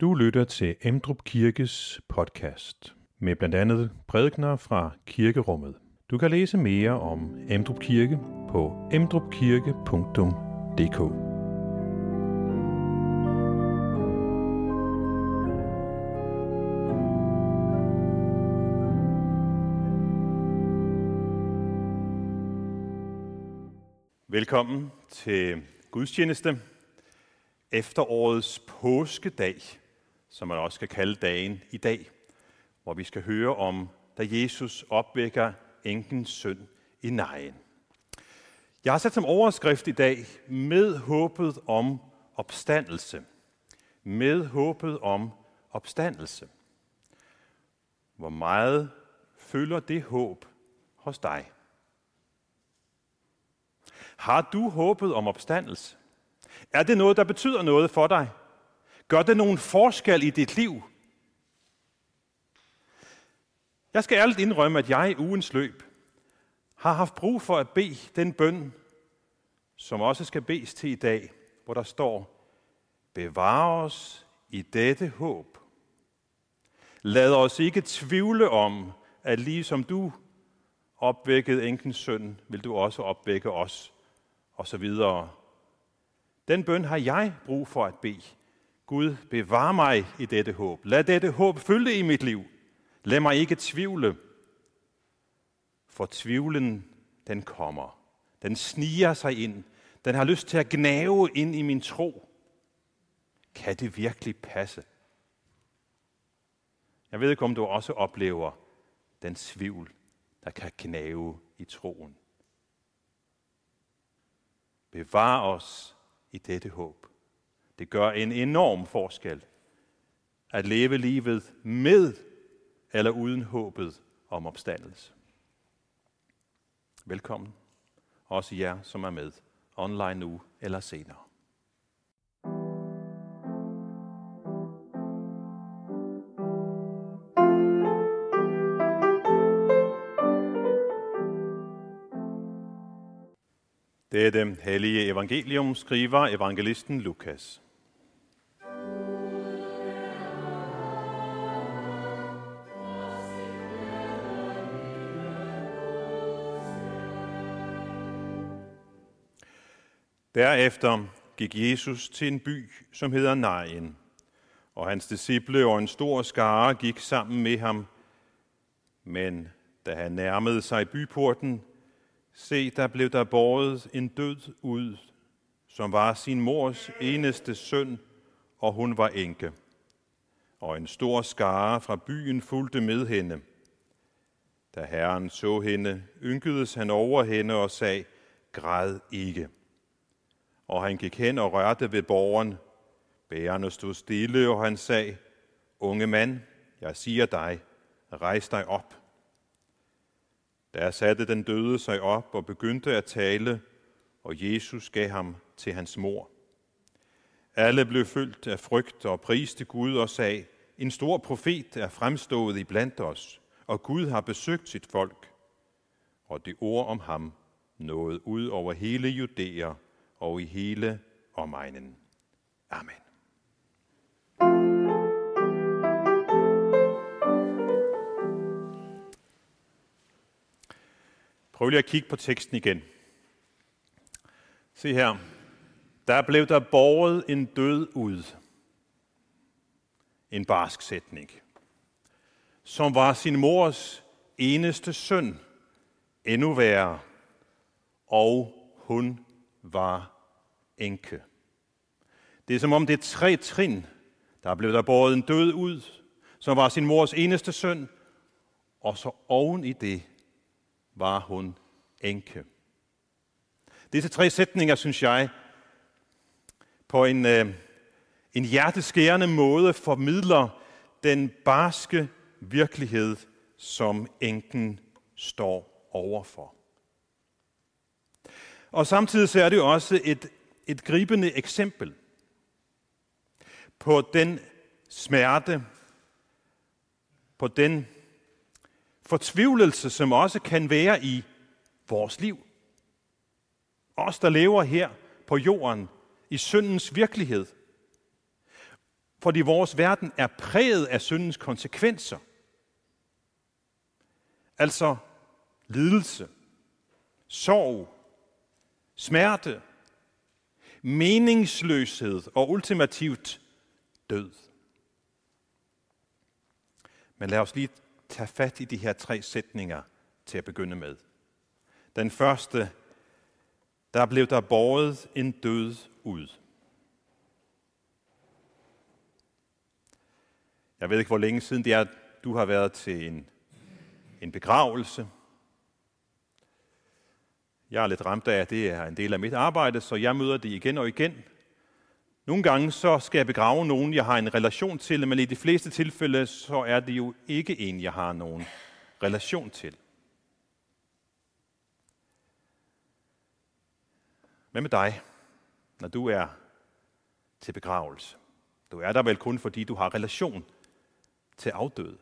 Du lytter til Emdrup Kirkes podcast med blandt andet prædikner fra kirkerummet. Du kan læse mere om Emdrup Kirke på emdrupkirke.dk. Velkommen til gudstjeneste efterårets påskedag som man også skal kalde dagen i dag, hvor vi skal høre om, da Jesus opvækker enkens søn i nejen. Jeg har sat som overskrift i dag, med håbet om opstandelse. Med håbet om opstandelse. Hvor meget følger det håb hos dig? Har du håbet om opstandelse? Er det noget, der betyder noget for dig? Gør det nogen forskel i dit liv? Jeg skal ærligt indrømme, at jeg i ugens løb har haft brug for at bede den bøn, som også skal bedes til i dag, hvor der står, Bevar os i dette håb. Lad os ikke tvivle om, at ligesom du opvækkede enkens søn, vil du også opvække os, og så videre. Den bøn har jeg brug for at bede. Gud, bevar mig i dette håb. Lad dette håb fylde i mit liv. Lad mig ikke tvivle. For tvivlen, den kommer. Den sniger sig ind. Den har lyst til at gnave ind i min tro. Kan det virkelig passe? Jeg ved ikke, om du også oplever den tvivl, der kan gnave i troen. Bevar os i dette håb. Det gør en enorm forskel at leve livet med eller uden håbet om opstandelse. Velkommen, også jer, som er med, online nu eller senere. Det er det hellige evangelium, skriver evangelisten Lukas. Derefter gik Jesus til en by, som hedder Nain, og hans disciple og en stor skare gik sammen med ham. Men da han nærmede sig byporten, se, der blev der båret en død ud, som var sin mors eneste søn, og hun var enke. Og en stor skare fra byen fulgte med hende. Da herren så hende, ynkedes han over hende og sagde, græd ikke. Og han gik hen og rørte ved borgeren. Bærerne stod stille, og han sagde, Unge mand, jeg siger dig, rejs dig op. Der satte den døde sig op og begyndte at tale, og Jesus gav ham til hans mor. Alle blev fyldt af frygt og priste Gud og sagde, en stor profet er fremstået i blandt os, og Gud har besøgt sit folk. Og det ord om ham nåede ud over hele Judæa og i hele omegnen. Amen. Prøv lige at kigge på teksten igen. Se her. Der blev der borget en død ud. En barsk sætning. Som var sin mors eneste søn. Endnu værre. Og hun var enke. Det er som om det er tre trin. Der blev der båret en død ud, som var sin mors eneste søn, og så oven i det var hun enke. Disse tre sætninger, synes jeg, på en, øh, en hjerteskærende måde formidler den barske virkelighed, som enken står overfor. Og samtidig så er det jo også et, et gribende eksempel på den smerte, på den fortvivlelse, som også kan være i vores liv. Os, der lever her på jorden i syndens virkelighed. fordi vores verden er præget af syndens konsekvenser. Altså lidelse, sorg, smerte, meningsløshed og ultimativt død. Men lad os lige tage fat i de her tre sætninger til at begynde med. Den første, der blev der båret en død ud. Jeg ved ikke, hvor længe siden det er, du har været til en, en begravelse. Jeg er lidt ramt af, det er en del af mit arbejde, så jeg møder det igen og igen. Nogle gange så skal jeg begrave nogen, jeg har en relation til, men i de fleste tilfælde så er det jo ikke en, jeg har nogen relation til. Hvad med dig, når du er til begravelse? Du er der vel kun, fordi du har relation til afdøde.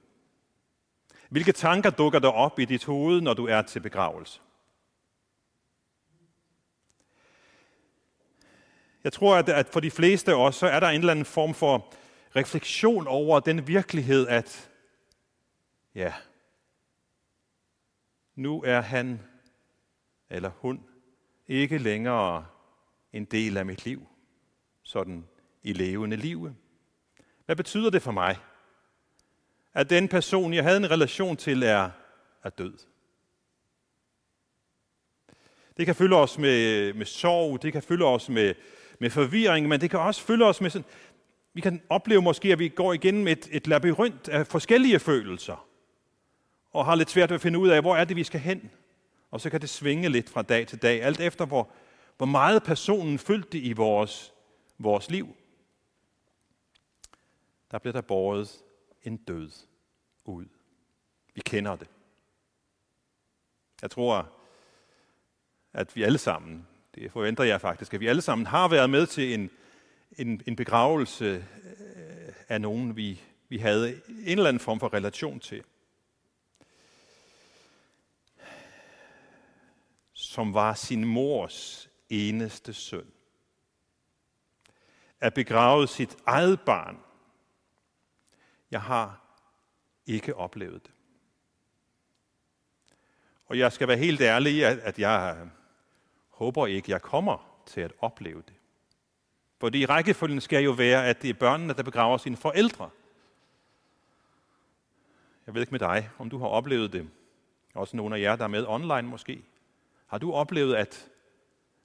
Hvilke tanker dukker der op i dit hoved, når du er til begravelse? Jeg tror, at for de fleste af os, så er der en eller anden form for refleksion over den virkelighed, at ja, nu er han eller hun ikke længere en del af mit liv, sådan i levende live. Hvad betyder det for mig, at den person, jeg havde en relation til, er, er død? Det kan fylde os med, med sorg, det kan fylde os med, med forvirring, men det kan også fylde os med sådan, vi kan opleve måske, at vi går igennem et, et labyrint af forskellige følelser, og har lidt svært ved at finde ud af, hvor er det, vi skal hen. Og så kan det svinge lidt fra dag til dag, alt efter hvor, hvor meget personen fyldte i vores, vores liv. Der bliver der båret en død ud. Vi kender det. Jeg tror, at vi alle sammen, det forventer jeg faktisk, at vi alle sammen har været med til en, en, en begravelse øh, af nogen, vi, vi havde en eller anden form for relation til. Som var sin mors eneste søn. At begrave sit eget barn. Jeg har ikke oplevet det. Og jeg skal være helt ærlig, at jeg håber ikke, jeg kommer til at opleve det. Fordi rækkefølgen skal jo være, at det er børnene, der begraver sine forældre. Jeg ved ikke med dig, om du har oplevet det. Også nogle af jer, der er med online måske. Har du oplevet, at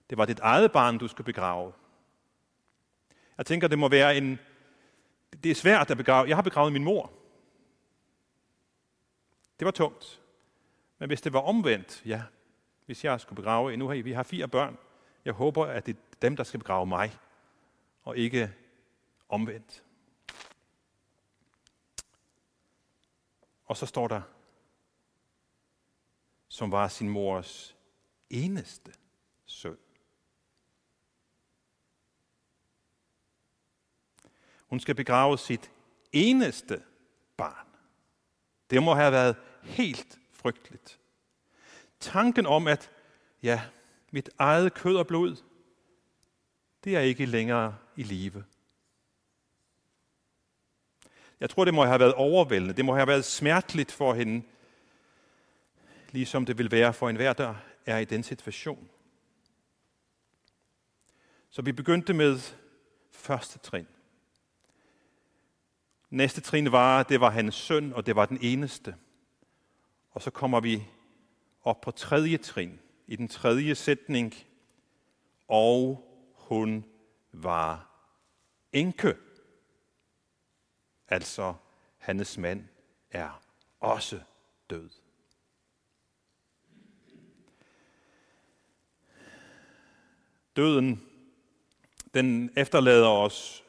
det var dit eget barn, du skulle begrave? Jeg tænker, det må være en... Det er svært at begrave. Jeg har begravet min mor. Det var tungt. Men hvis det var omvendt, ja, hvis jeg skulle begrave, nu har vi har fire børn, jeg håber, at det er dem, der skal begrave mig, og ikke omvendt. Og så står der, som var sin mors eneste søn. Hun skal begrave sit eneste barn. Det må have været helt frygteligt. Tanken om, at ja, mit eget kød og blod, det er ikke længere i live. Jeg tror, det må have været overvældende. Det må have været smerteligt for hende, ligesom det vil være for enhver, der er i den situation. Så vi begyndte med første trin. Næste trin var, at det var hans søn, og det var den eneste. Og så kommer vi og på tredje trin, i den tredje sætning, og hun var enke. Altså, hans mand er også død. Døden, den efterlader os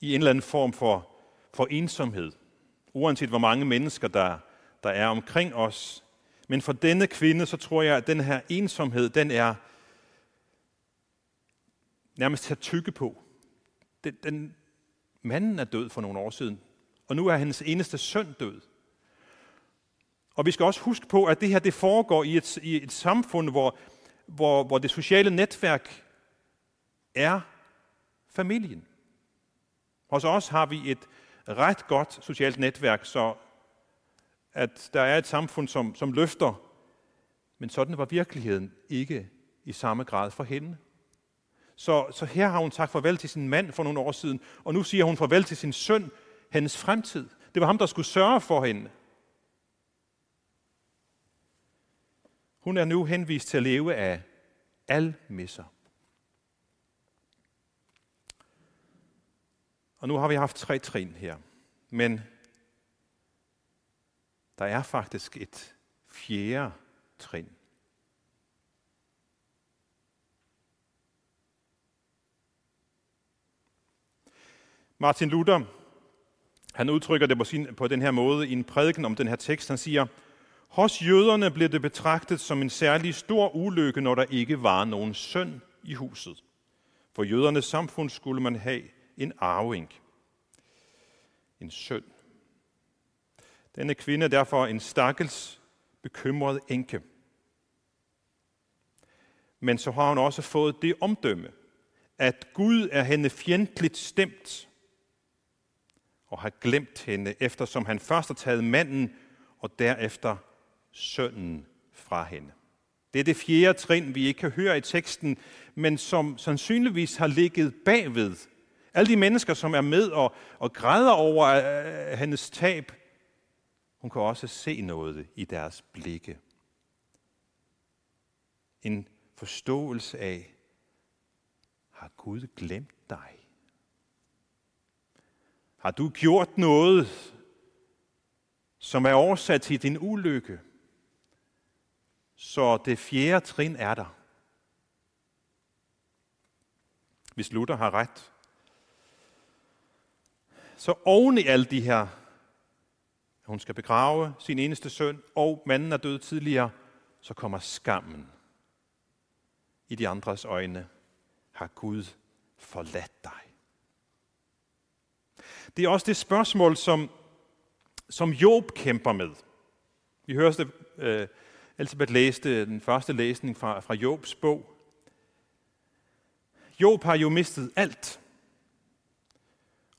i en eller anden form for, for ensomhed. Uanset hvor mange mennesker, der, der er omkring os. Men for denne kvinde, så tror jeg, at den her ensomhed, den er nærmest til at tykke på. Den, den, manden er død for nogle år siden, og nu er hendes eneste søn død. Og vi skal også huske på, at det her det foregår i et, i et samfund, hvor, hvor, hvor det sociale netværk er familien. Hos os har vi et ret godt socialt netværk, så at der er et samfund, som, som løfter, men sådan var virkeligheden ikke i samme grad for hende. Så, så her har hun sagt farvel til sin mand for nogle år siden, og nu siger hun farvel til sin søn, hendes fremtid. Det var ham, der skulle sørge for hende. Hun er nu henvist til at leve af almisser. Og nu har vi haft tre trin her. Men der er faktisk et fjerde trin. Martin Luther, han udtrykker det på, sin, på den her måde i en prædiken om den her tekst. Han siger, hos jøderne blev det betragtet som en særlig stor ulykke, når der ikke var nogen søn i huset. For jødernes samfund skulle man have en arving, en søn. Denne kvinde er derfor en stakkels, bekymret enke. Men så har hun også fået det omdømme, at Gud er hende fjendtligt stemt og har glemt hende, eftersom han først har taget manden og derefter sønnen fra hende. Det er det fjerde trin, vi ikke kan høre i teksten, men som sandsynligvis har ligget bagved. Alle de mennesker, som er med og, og græder over øh, øh, hendes tab, hun kan også se noget i deres blikke. En forståelse af, har Gud glemt dig? Har du gjort noget, som er årsag til din ulykke? Så det fjerde trin er der. Hvis Luther har ret. Så oven i alle de her hun skal begrave sin eneste søn, og manden er død tidligere, så kommer skammen. I de andres øjne har Gud forladt dig. Det er også det spørgsmål, som, som Job kæmper med. Vi hører det, øh, uh, Elisabeth læste den første læsning fra, fra Jobs bog. Job har jo mistet alt.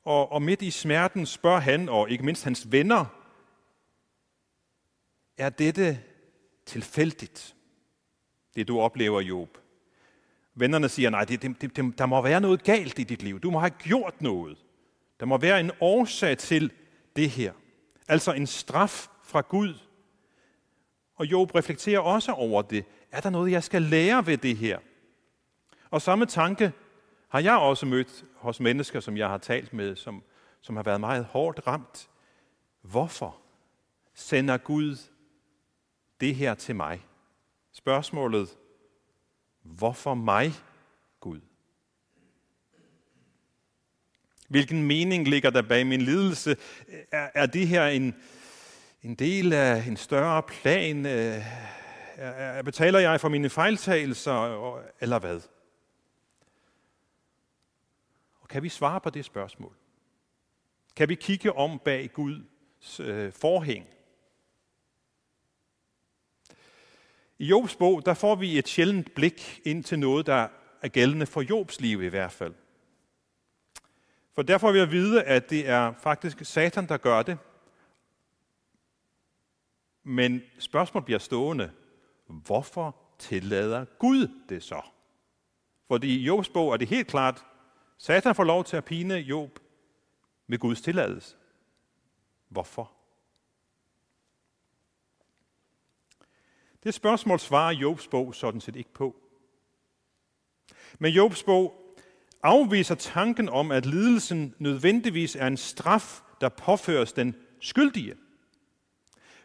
Og, og midt i smerten spørger han, og ikke mindst hans venner, er dette tilfældigt, det du oplever, Job? Vennerne siger, nej, det, det, det, der må være noget galt i dit liv. Du må have gjort noget. Der må være en årsag til det her. Altså en straf fra Gud. Og Job reflekterer også over det. Er der noget, jeg skal lære ved det her? Og samme tanke har jeg også mødt hos mennesker, som jeg har talt med, som, som har været meget hårdt ramt. Hvorfor sender Gud det her til mig? Spørgsmålet, hvorfor mig, Gud? Hvilken mening ligger der bag min lidelse? Er, er det her en, en del af en større plan? Øh, er, er, betaler jeg for mine fejltagelser, eller hvad? Og kan vi svare på det spørgsmål? Kan vi kigge om bag Guds øh, forhæng I Jobs bog, der får vi et sjældent blik ind til noget, der er gældende for Jobs liv i hvert fald. For derfor vil jeg vide, at det er faktisk Satan, der gør det. Men spørgsmålet bliver stående. Hvorfor tillader Gud det så? Fordi i Jobs bog er det helt klart, Satan får lov til at pine Job med Guds tilladelse. Hvorfor? Det spørgsmål svarer Jobs bog sådan set ikke på. Men Jobs bog afviser tanken om, at lidelsen nødvendigvis er en straf, der påføres den skyldige.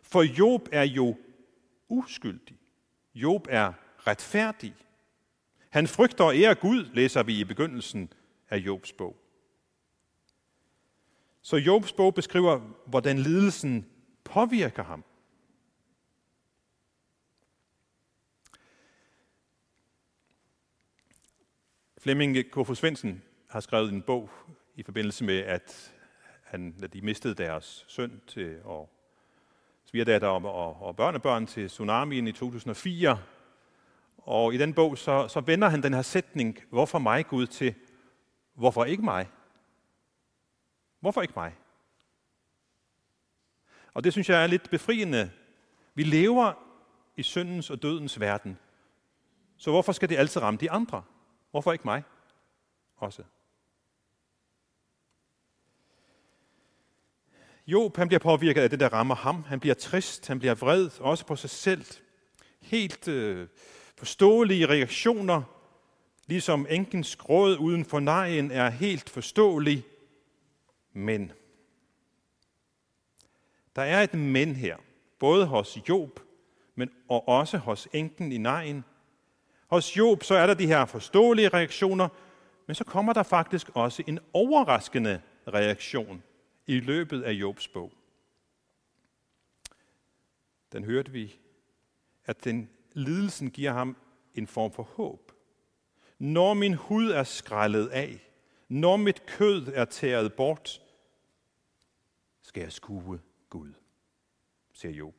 For Job er jo uskyldig. Job er retfærdig. Han frygter og ærer Gud, læser vi i begyndelsen af Jobs bog. Så Jobs bog beskriver, hvordan lidelsen påvirker ham. Flemming Kofod Svendsen har skrevet en bog i forbindelse med, at, han, at de mistede deres søn til og svigerdatter og, og, og børnebørn til tsunamien i 2004. Og i den bog, så, så vender han den her sætning, hvorfor mig Gud, til hvorfor ikke mig? Hvorfor ikke mig? Og det synes jeg er lidt befriende. Vi lever i syndens og dødens verden. Så hvorfor skal det altid ramme de andre? Hvorfor ikke mig også? Job han bliver påvirket af det, der rammer ham. Han bliver trist, han bliver vred, også på sig selv. Helt øh, forståelige reaktioner, ligesom enkens gråd uden for nejen er helt forståelig. Men der er et men her, både hos Job, men og også hos enken i nejen. Hos Job så er der de her forståelige reaktioner, men så kommer der faktisk også en overraskende reaktion i løbet af Jobs bog. Den hørte vi, at den lidelsen giver ham en form for håb. Når min hud er skrællet af, når mit kød er tæret bort, skal jeg skue Gud, siger Job.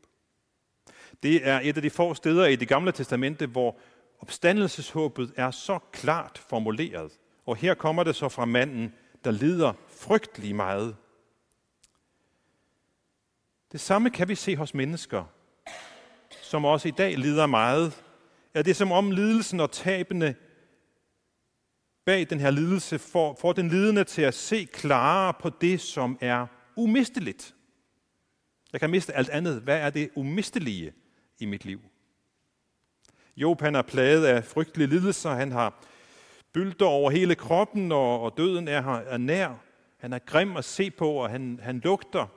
Det er et af de få steder i det gamle testamente, hvor opstandelseshåbet er så klart formuleret. Og her kommer det så fra manden, der lider frygtelig meget. Det samme kan vi se hos mennesker, som også i dag lider meget. Er det som om lidelsen og tabene bag den her lidelse får, får den lidende til at se klarere på det, som er umisteligt. Jeg kan miste alt andet. Hvad er det umistelige i mit liv? Job han er plaget af frygtelige lidelser. Han har bylder over hele kroppen, og, og døden er, er nær. Han er grim at se på, og han, han lugter.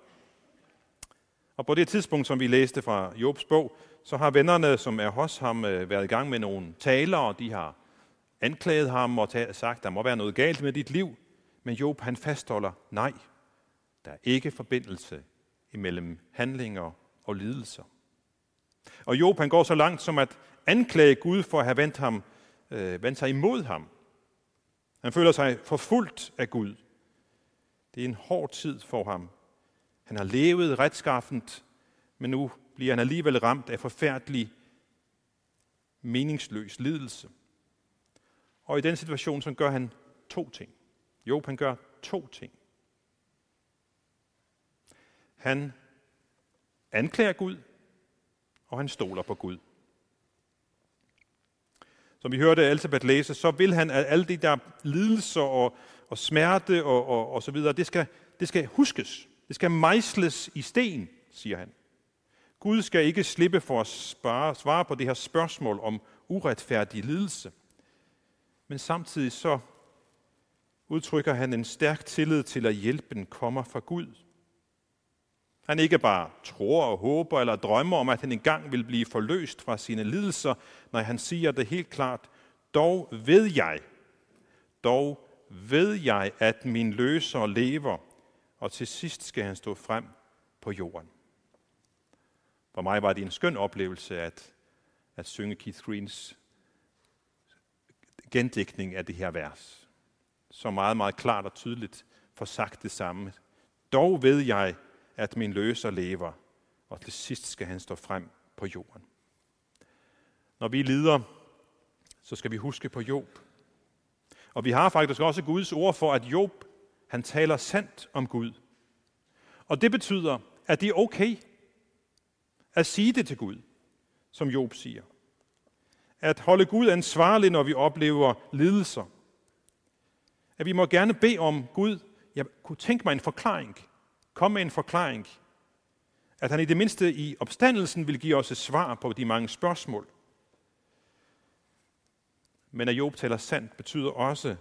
Og på det tidspunkt, som vi læste fra Jobs bog, så har vennerne, som er hos ham, øh, været i gang med nogle taler, og de har anklaget ham og sagt, der må være noget galt med dit liv. Men Job han fastholder, nej, der er ikke forbindelse imellem handlinger og lidelser. Og Job han går så langt som at anklage Gud for at have vendt, ham, øh, vendt sig imod ham. Han føler sig forfulgt af Gud. Det er en hård tid for ham. Han har levet retskaffent, men nu bliver han alligevel ramt af forfærdelig, meningsløs lidelse. Og i den situation, så gør han to ting. Job, han gør to ting. Han anklager Gud, og han stoler på Gud. Som vi hørte Elisabeth læse, så vil han, at alle de der lidelser og, og smerte og, og, og så videre, det skal, det skal huskes. Det skal mejsles i sten, siger han. Gud skal ikke slippe for at spare, svare på det her spørgsmål om uretfærdig lidelse. Men samtidig så udtrykker han en stærk tillid til, at hjælpen kommer fra Gud. Han ikke bare tror og håber eller drømmer om, at han engang vil blive forløst fra sine lidelser, når han siger det helt klart, dog ved jeg, dog ved jeg, at min løser lever, og til sidst skal han stå frem på jorden. For mig var det en skøn oplevelse at, at synge Keith Greens gendækning af det her vers. Så meget, meget klart og tydeligt for sagt det samme. Dog ved jeg, at min løser lever, og til sidst skal han stå frem på jorden. Når vi lider, så skal vi huske på Job. Og vi har faktisk også Guds ord for, at Job, han taler sandt om Gud. Og det betyder, at det er okay at sige det til Gud, som Job siger. At holde Gud ansvarlig, når vi oplever lidelser. At vi må gerne bede om Gud, jeg kunne tænke mig en forklaring. Kom med en forklaring. At han i det mindste i opstandelsen vil give os et svar på de mange spørgsmål. Men at Job taler sandt betyder også,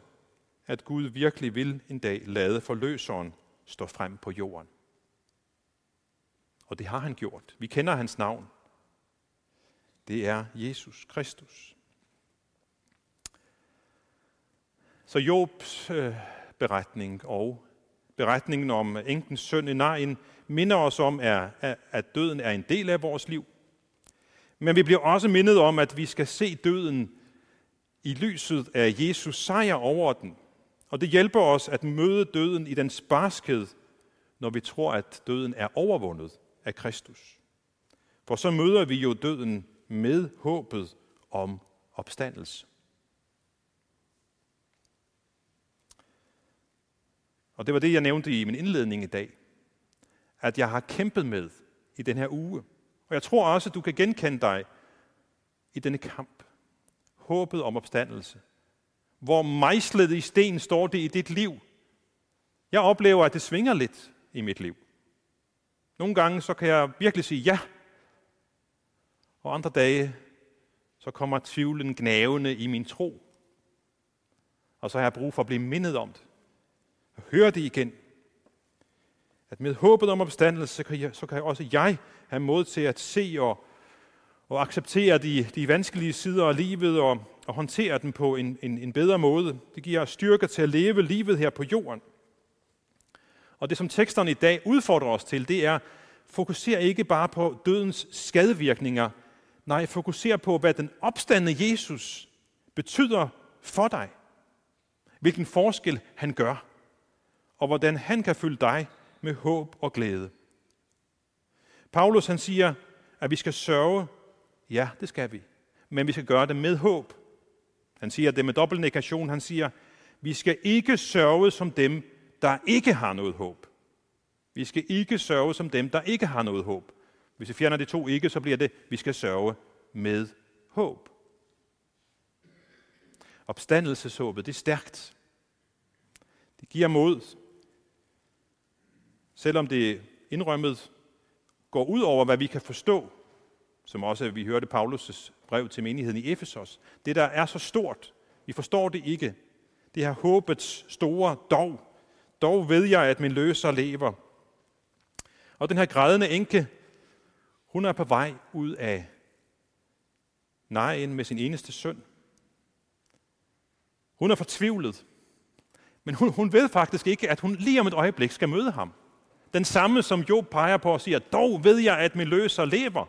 at Gud virkelig vil en dag lade forløseren stå frem på jorden. Og det har han gjort. Vi kender hans navn. Det er Jesus Kristus. Så Jobs øh, beretning og beretningen om enkens søn i Nain minder os om, at døden er en del af vores liv. Men vi bliver også mindet om, at vi skal se døden i lyset af Jesus sejr over den. Og det hjælper os at møde døden i den barskhed, når vi tror, at døden er overvundet af Kristus. For så møder vi jo døden med håbet om opstandelse. Og det var det, jeg nævnte i min indledning i dag. At jeg har kæmpet med i den her uge. Og jeg tror også, at du kan genkende dig i denne kamp. Håbet om opstandelse. Hvor mejslet i sten står det i dit liv. Jeg oplever, at det svinger lidt i mit liv. Nogle gange så kan jeg virkelig sige ja. Og andre dage så kommer tvivlen gnavende i min tro. Og så har jeg brug for at blive mindet om det. Og høre det igen. At med håbet om opstandelse, så kan, jeg, så kan jeg også jeg have mod til at se og, og acceptere de, de vanskelige sider af livet og, og håndtere dem på en, en, en bedre måde. Det giver styrke til at leve livet her på jorden. Og det, som teksterne i dag udfordrer os til, det er, fokuser ikke bare på dødens skadevirkninger, nej, fokuser på, hvad den opstandende Jesus betyder for dig. Hvilken forskel han gør, og hvordan han kan fylde dig med håb og glæde. Paulus han siger, at vi skal sørge. Ja, det skal vi. Men vi skal gøre det med håb. Han siger det med dobbelt negation. Han siger, vi skal ikke sørge som dem, der ikke har noget håb. Vi skal ikke sørge som dem, der ikke har noget håb. Hvis vi fjerner de to ikke, så bliver det, vi skal sørge med håb. Opstandelseshåbet, det er stærkt. Det giver mod. Selvom det indrømmet går ud over, hvad vi kan forstå, som også vi hørte Paulus' brev til menigheden i Efesos. Det, der er så stort, vi forstår det ikke. Det her håbets store dog. Dog ved jeg, at min løser lever. Og den her grædende enke, hun er på vej ud af nejen med sin eneste søn. Hun er fortvivlet. Men hun, hun ved faktisk ikke, at hun lige om et øjeblik skal møde ham. Den samme, som Job peger på og siger, dog ved jeg, at min løser lever.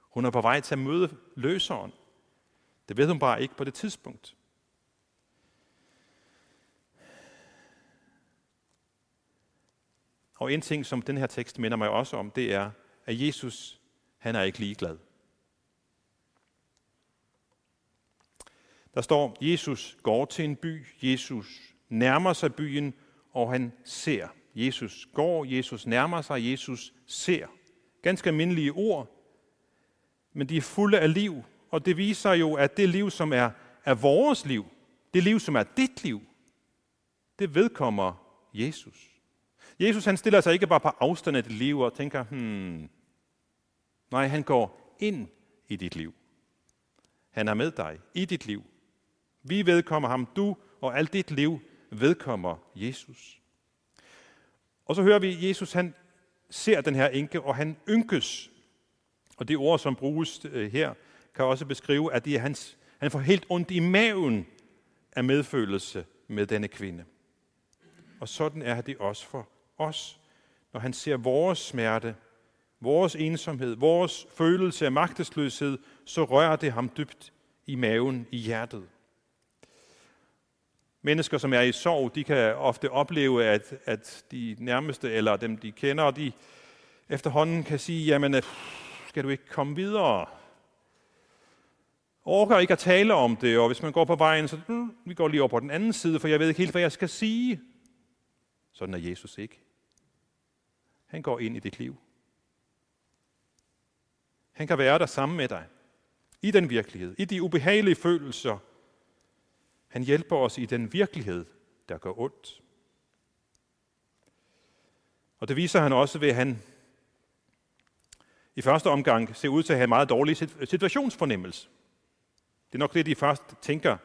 Hun er på vej til at møde løseren. Det ved hun bare ikke på det tidspunkt. Og en ting, som den her tekst minder mig også om, det er, at Jesus, han er ikke ligeglad. Der står, Jesus går til en by, Jesus nærmer sig byen, og han ser. Jesus går, Jesus nærmer sig, Jesus ser. Ganske almindelige ord, men de er fulde af liv, og det viser jo, at det liv, som er, er vores liv, det liv, som er dit liv, det vedkommer Jesus. Jesus han stiller sig ikke bare på afstand af dit liv og tænker, hmm, nej, han går ind i dit liv. Han er med dig i dit liv. Vi vedkommer ham, du og alt dit liv vedkommer Jesus. Og så hører vi, Jesus han ser den her enke, og han ynkes. Og det ord, som bruges øh, her, kan også beskrive, at det er hans, han får helt ondt i maven af medfølelse med denne kvinde. Og sådan er det også for os, når han ser vores smerte, vores ensomhed, vores følelse af magtesløshed, så rører det ham dybt i maven, i hjertet. Mennesker, som er i sorg, de kan ofte opleve, at, at de nærmeste, eller dem de kender, de efterhånden kan sige, jamen, øh, skal du ikke komme videre? Orker ikke at tale om det, og hvis man går på vejen, så mm, vi går lige over på den anden side, for jeg ved ikke helt, hvad jeg skal sige. Sådan er Jesus ikke. Han går ind i dit liv. Han kan være der sammen med dig. I den virkelighed. I de ubehagelige følelser. Han hjælper os i den virkelighed, der gør ondt. Og det viser han også ved, at han i første omgang ser ud til at have meget dårlig situationsfornemmelse. Det er nok det, de først tænker,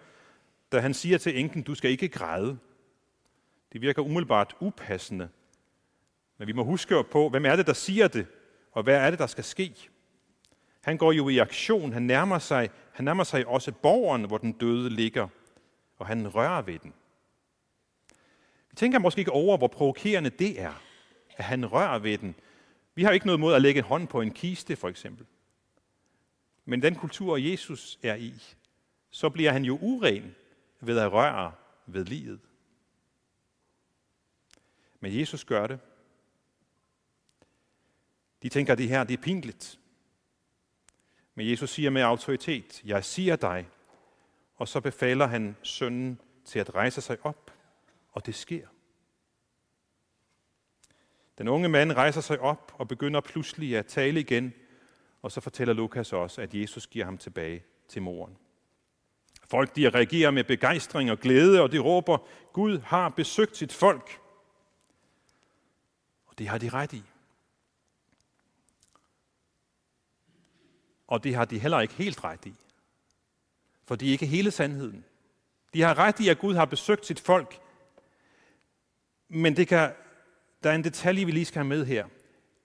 da han siger til enken, du skal ikke græde. Det virker umiddelbart upassende men vi må huske på, hvem er det, der siger det, og hvad er det, der skal ske. Han går jo i aktion, han nærmer sig, han nærmer sig også borgeren, hvor den døde ligger, og han rører ved den. Vi tænker måske ikke over, hvor provokerende det er, at han rører ved den. Vi har ikke noget mod at lægge en hånd på en kiste, for eksempel. Men den kultur, Jesus er i, så bliver han jo uren ved at røre ved livet. Men Jesus gør det, de tænker, at det her det er pinligt. Men Jesus siger med autoritet, jeg siger dig, og så befaler han sønnen til at rejse sig op, og det sker. Den unge mand rejser sig op og begynder pludselig at tale igen, og så fortæller Lukas også, at Jesus giver ham tilbage til moren. Folk de reagerer med begejstring og glæde, og de råber, Gud har besøgt sit folk. Og det har de ret i. Og det har de heller ikke helt ret i. For de er ikke hele sandheden. De har ret i, at Gud har besøgt sit folk. Men det kan, der er en detalje, vi lige skal have med her.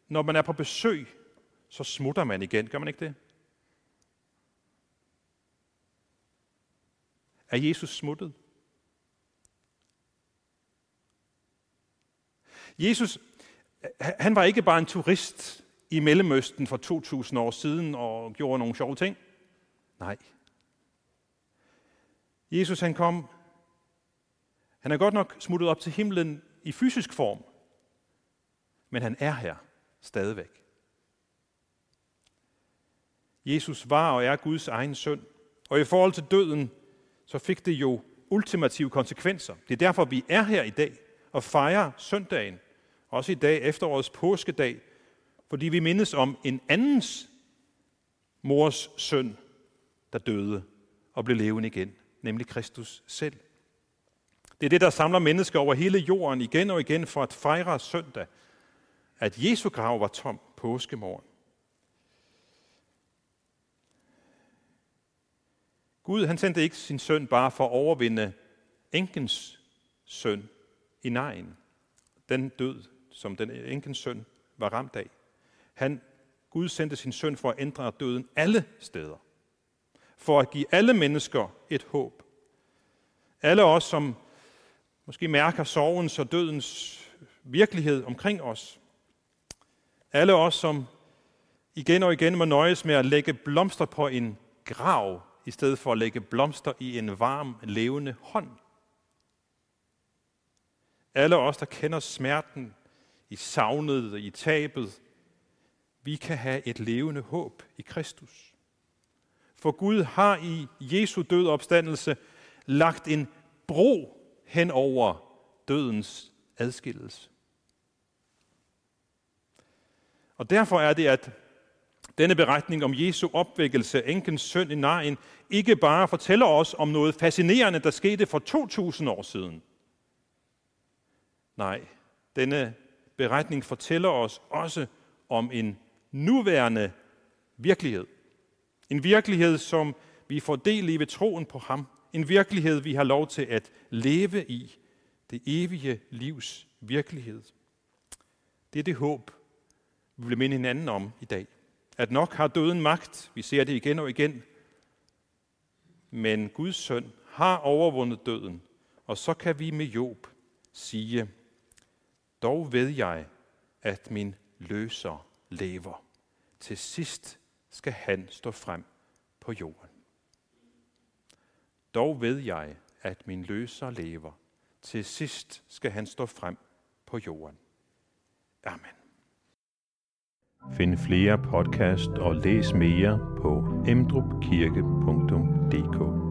Når man er på besøg, så smutter man igen. Gør man ikke det? Er Jesus smuttet? Jesus, han var ikke bare en turist i Mellemøsten for 2000 år siden og gjorde nogle sjove ting. Nej. Jesus han kom, han er godt nok smuttet op til himlen i fysisk form, men han er her stadigvæk. Jesus var og er Guds egen søn, og i forhold til døden, så fik det jo ultimative konsekvenser. Det er derfor, vi er her i dag og fejrer søndagen, også i dag, efterårets påskedag, fordi vi mindes om en andens mors søn, der døde og blev levende igen, nemlig Kristus selv. Det er det, der samler mennesker over hele jorden igen og igen for at fejre søndag, at Jesu grav var tom påskemorgen. Gud han sendte ikke sin søn bare for at overvinde enkens søn i nejen. Den død, som den enkens søn var ramt af. Han, Gud sendte sin søn for at ændre døden alle steder. For at give alle mennesker et håb. Alle os, som måske mærker sorgens og dødens virkelighed omkring os. Alle os, som igen og igen må nøjes med at lægge blomster på en grav, i stedet for at lægge blomster i en varm, levende hånd. Alle os, der kender smerten i savnet og i tabet, vi kan have et levende håb i Kristus. For Gud har i Jesu død opstandelse lagt en bro hen over dødens adskillelse. Og derfor er det, at denne beretning om Jesu opvækkelse, enkens søn i Nain, ikke bare fortæller os om noget fascinerende, der skete for 2000 år siden. Nej, denne beretning fortæller os også om en nuværende virkelighed. En virkelighed, som vi får del i ved troen på ham. En virkelighed, vi har lov til at leve i. Det evige livs virkelighed. Det er det håb, vi vil minde hinanden om i dag. At nok har døden magt. Vi ser det igen og igen. Men Guds søn har overvundet døden. Og så kan vi med Job sige, dog ved jeg, at min løser lever. Til sidst skal han stå frem på jorden. Dog ved jeg, at min løser lever. Til sidst skal han stå frem på jorden. Amen. Find flere podcast og læs mere på emdrupkirke.dk